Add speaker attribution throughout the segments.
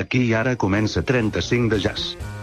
Speaker 1: Aquí i ara comença 35 de jazz.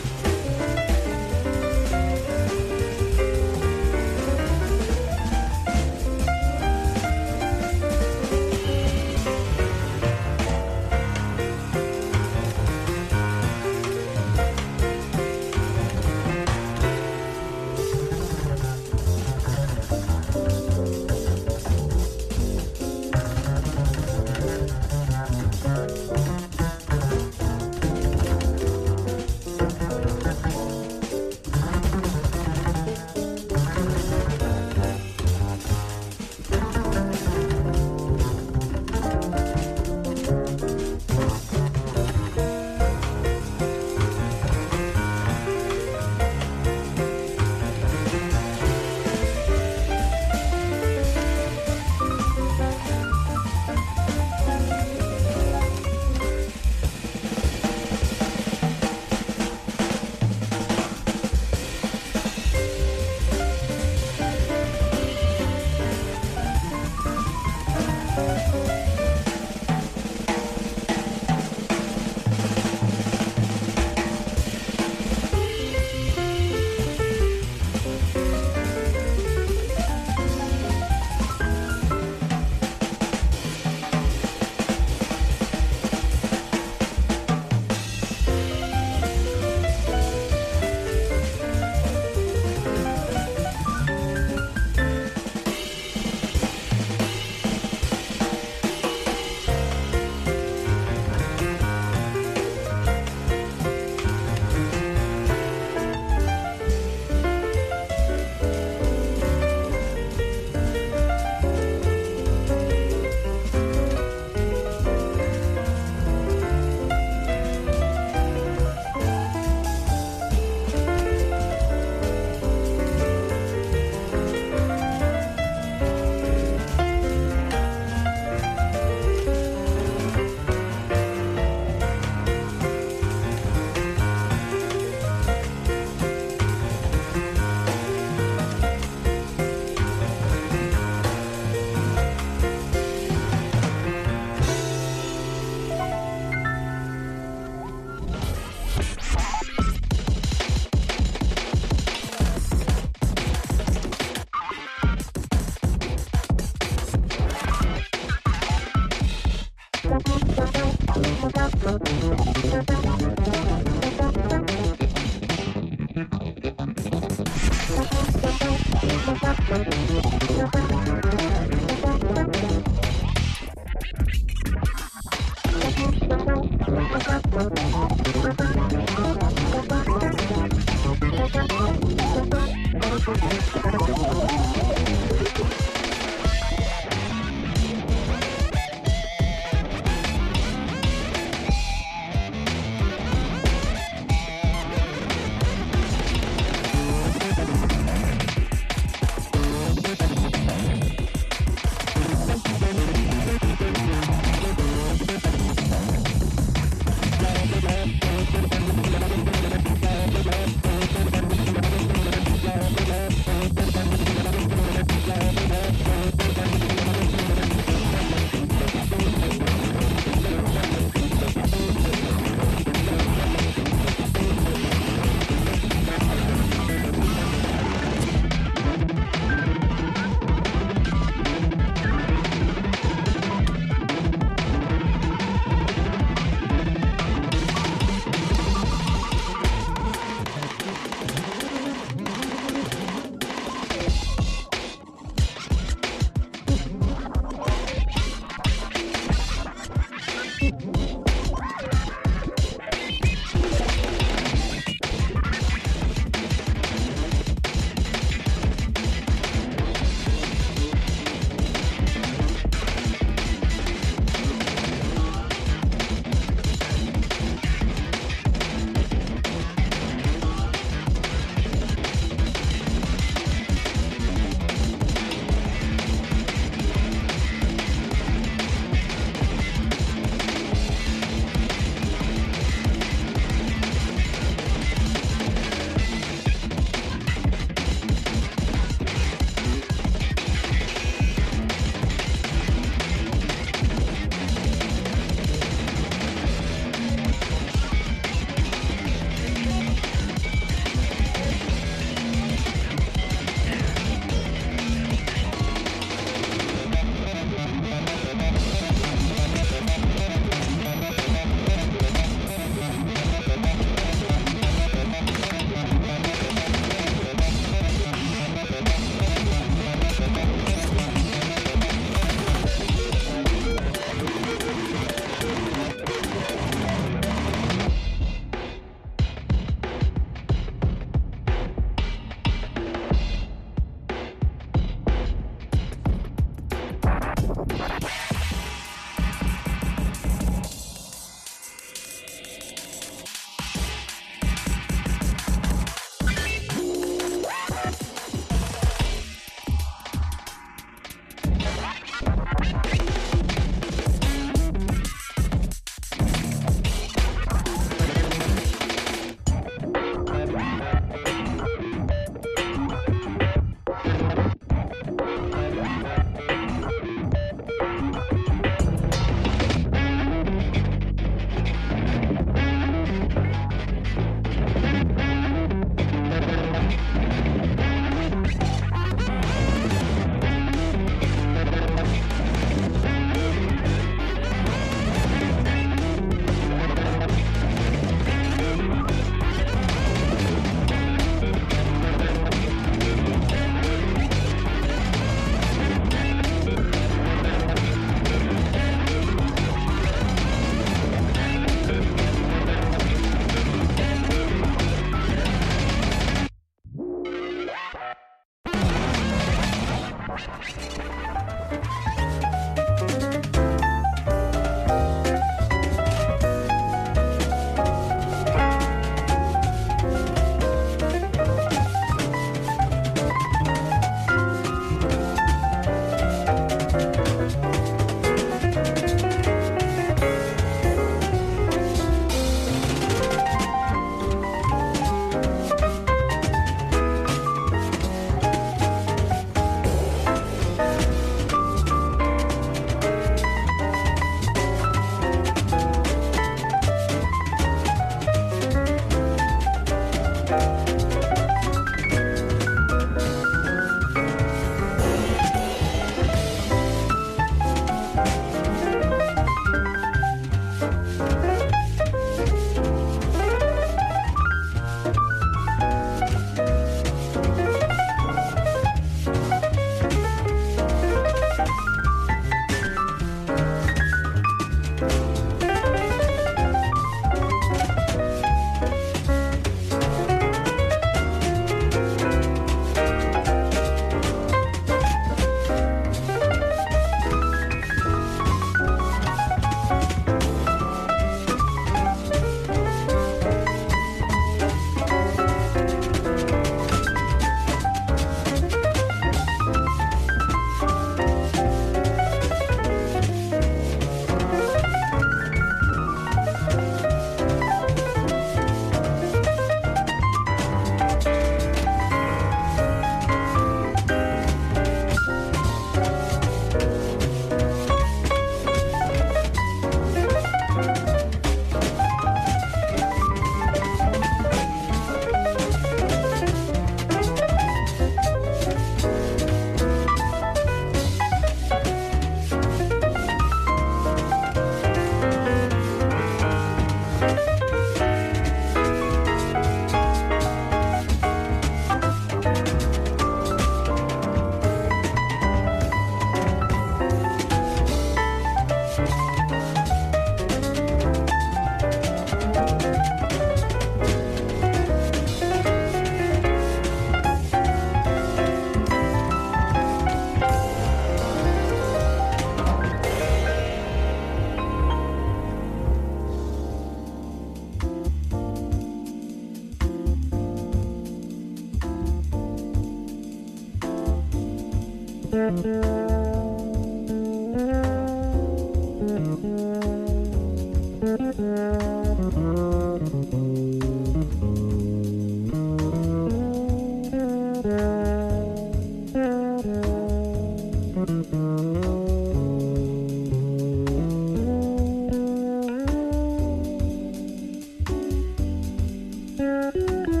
Speaker 1: Música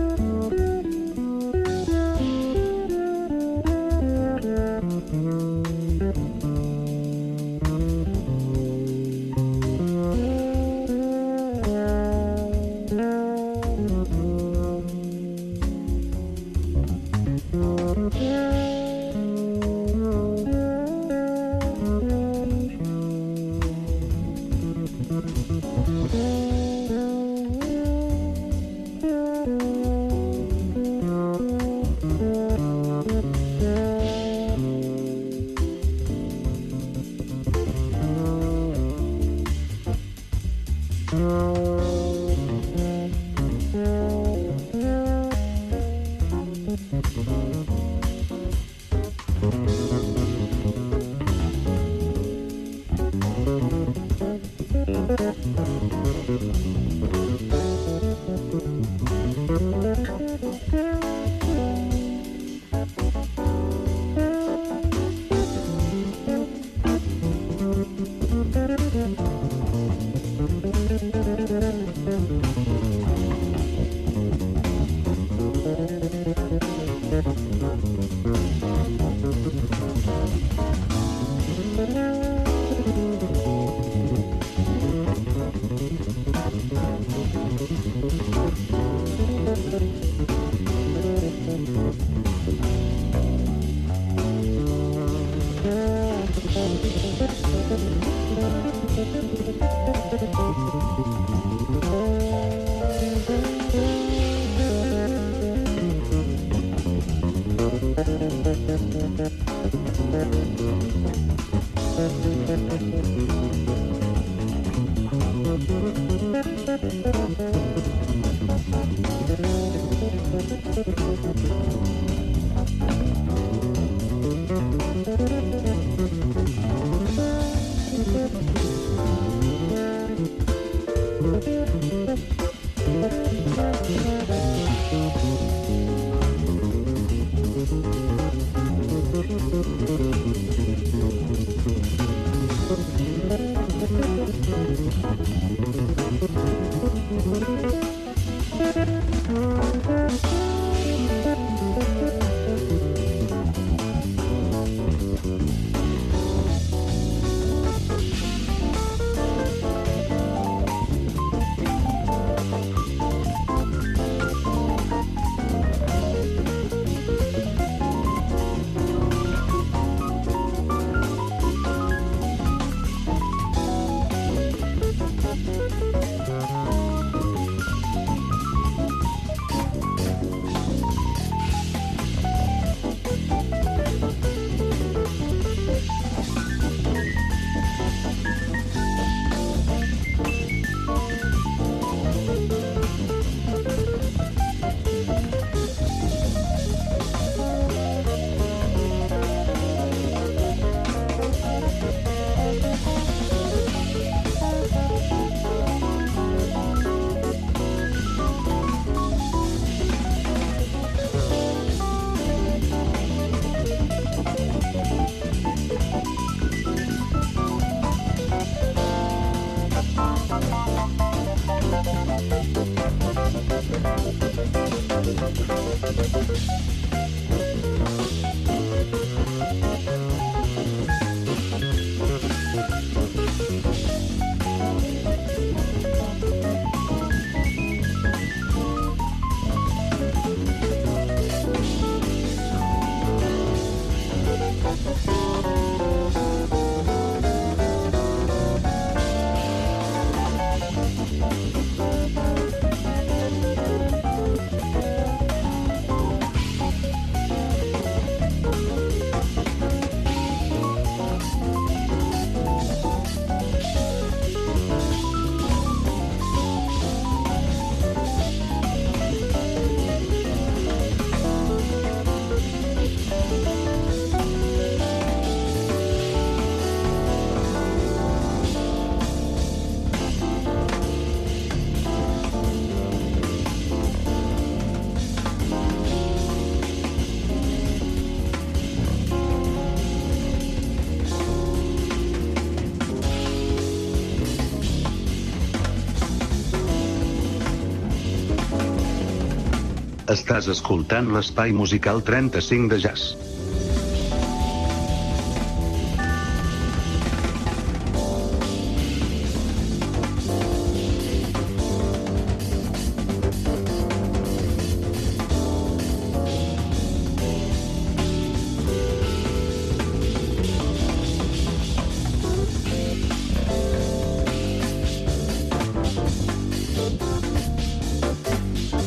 Speaker 1: Estàs escoltant l'espai musical 35 de jazz.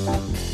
Speaker 1: Thank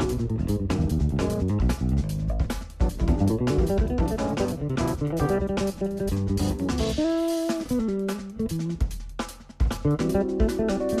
Speaker 1: Thank you.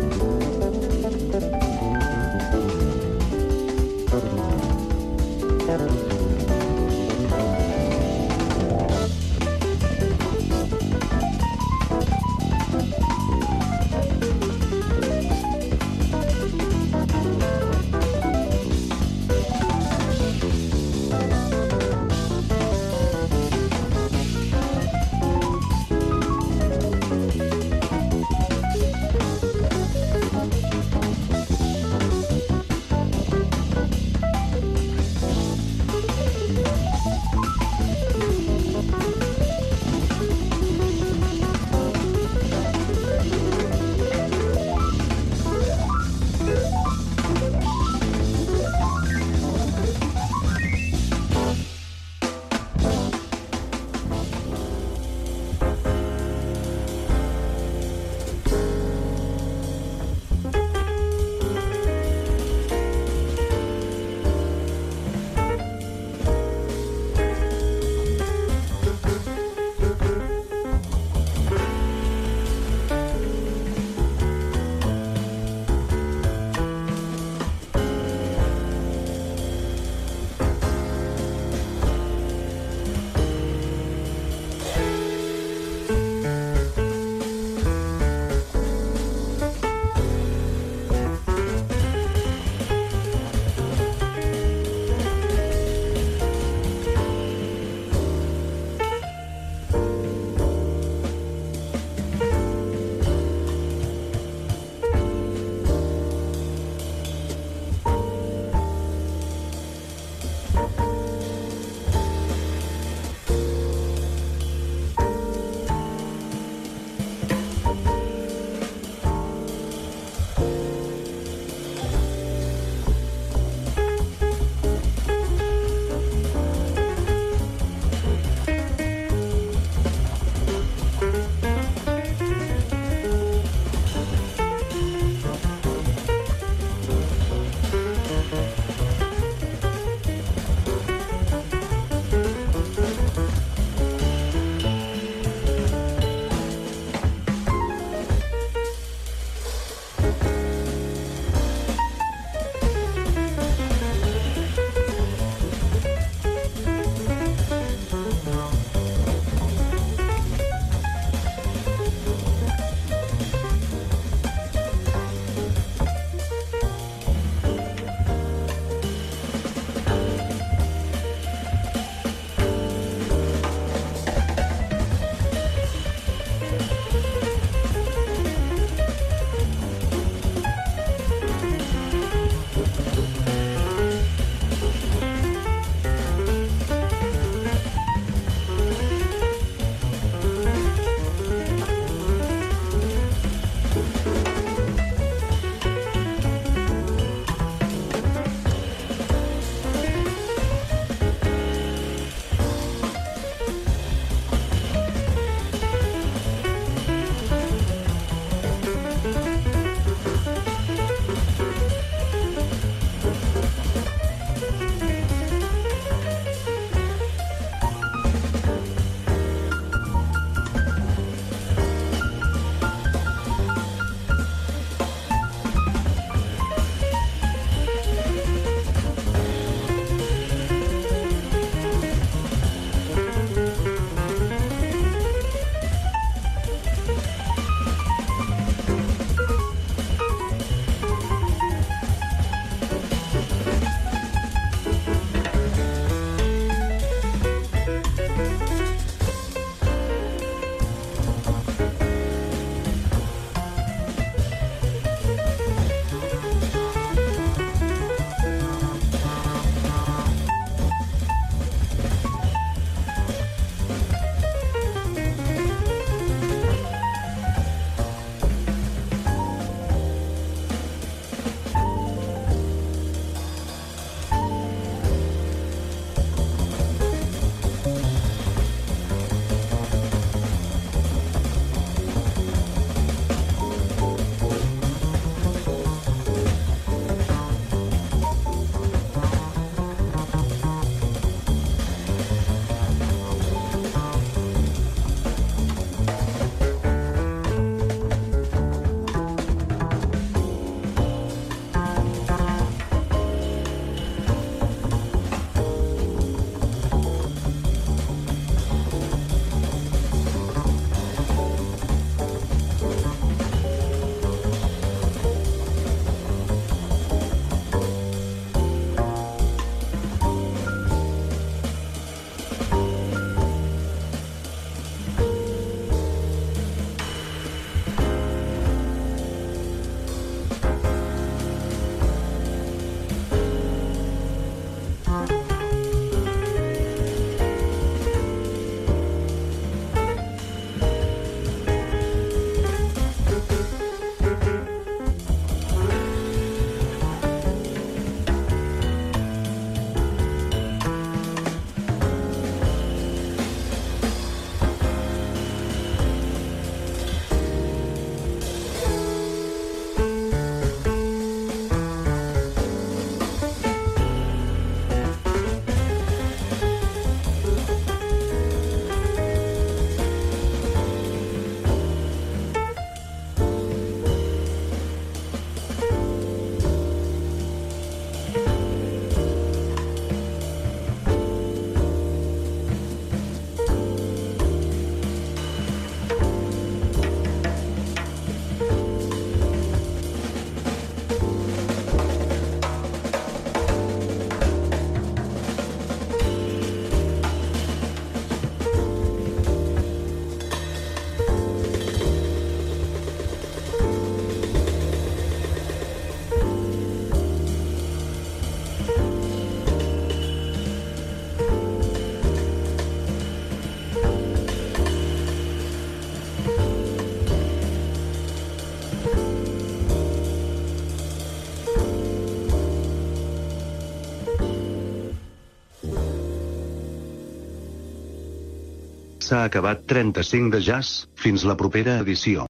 Speaker 1: s'ha acabat 35 de jazz, fins la propera edició.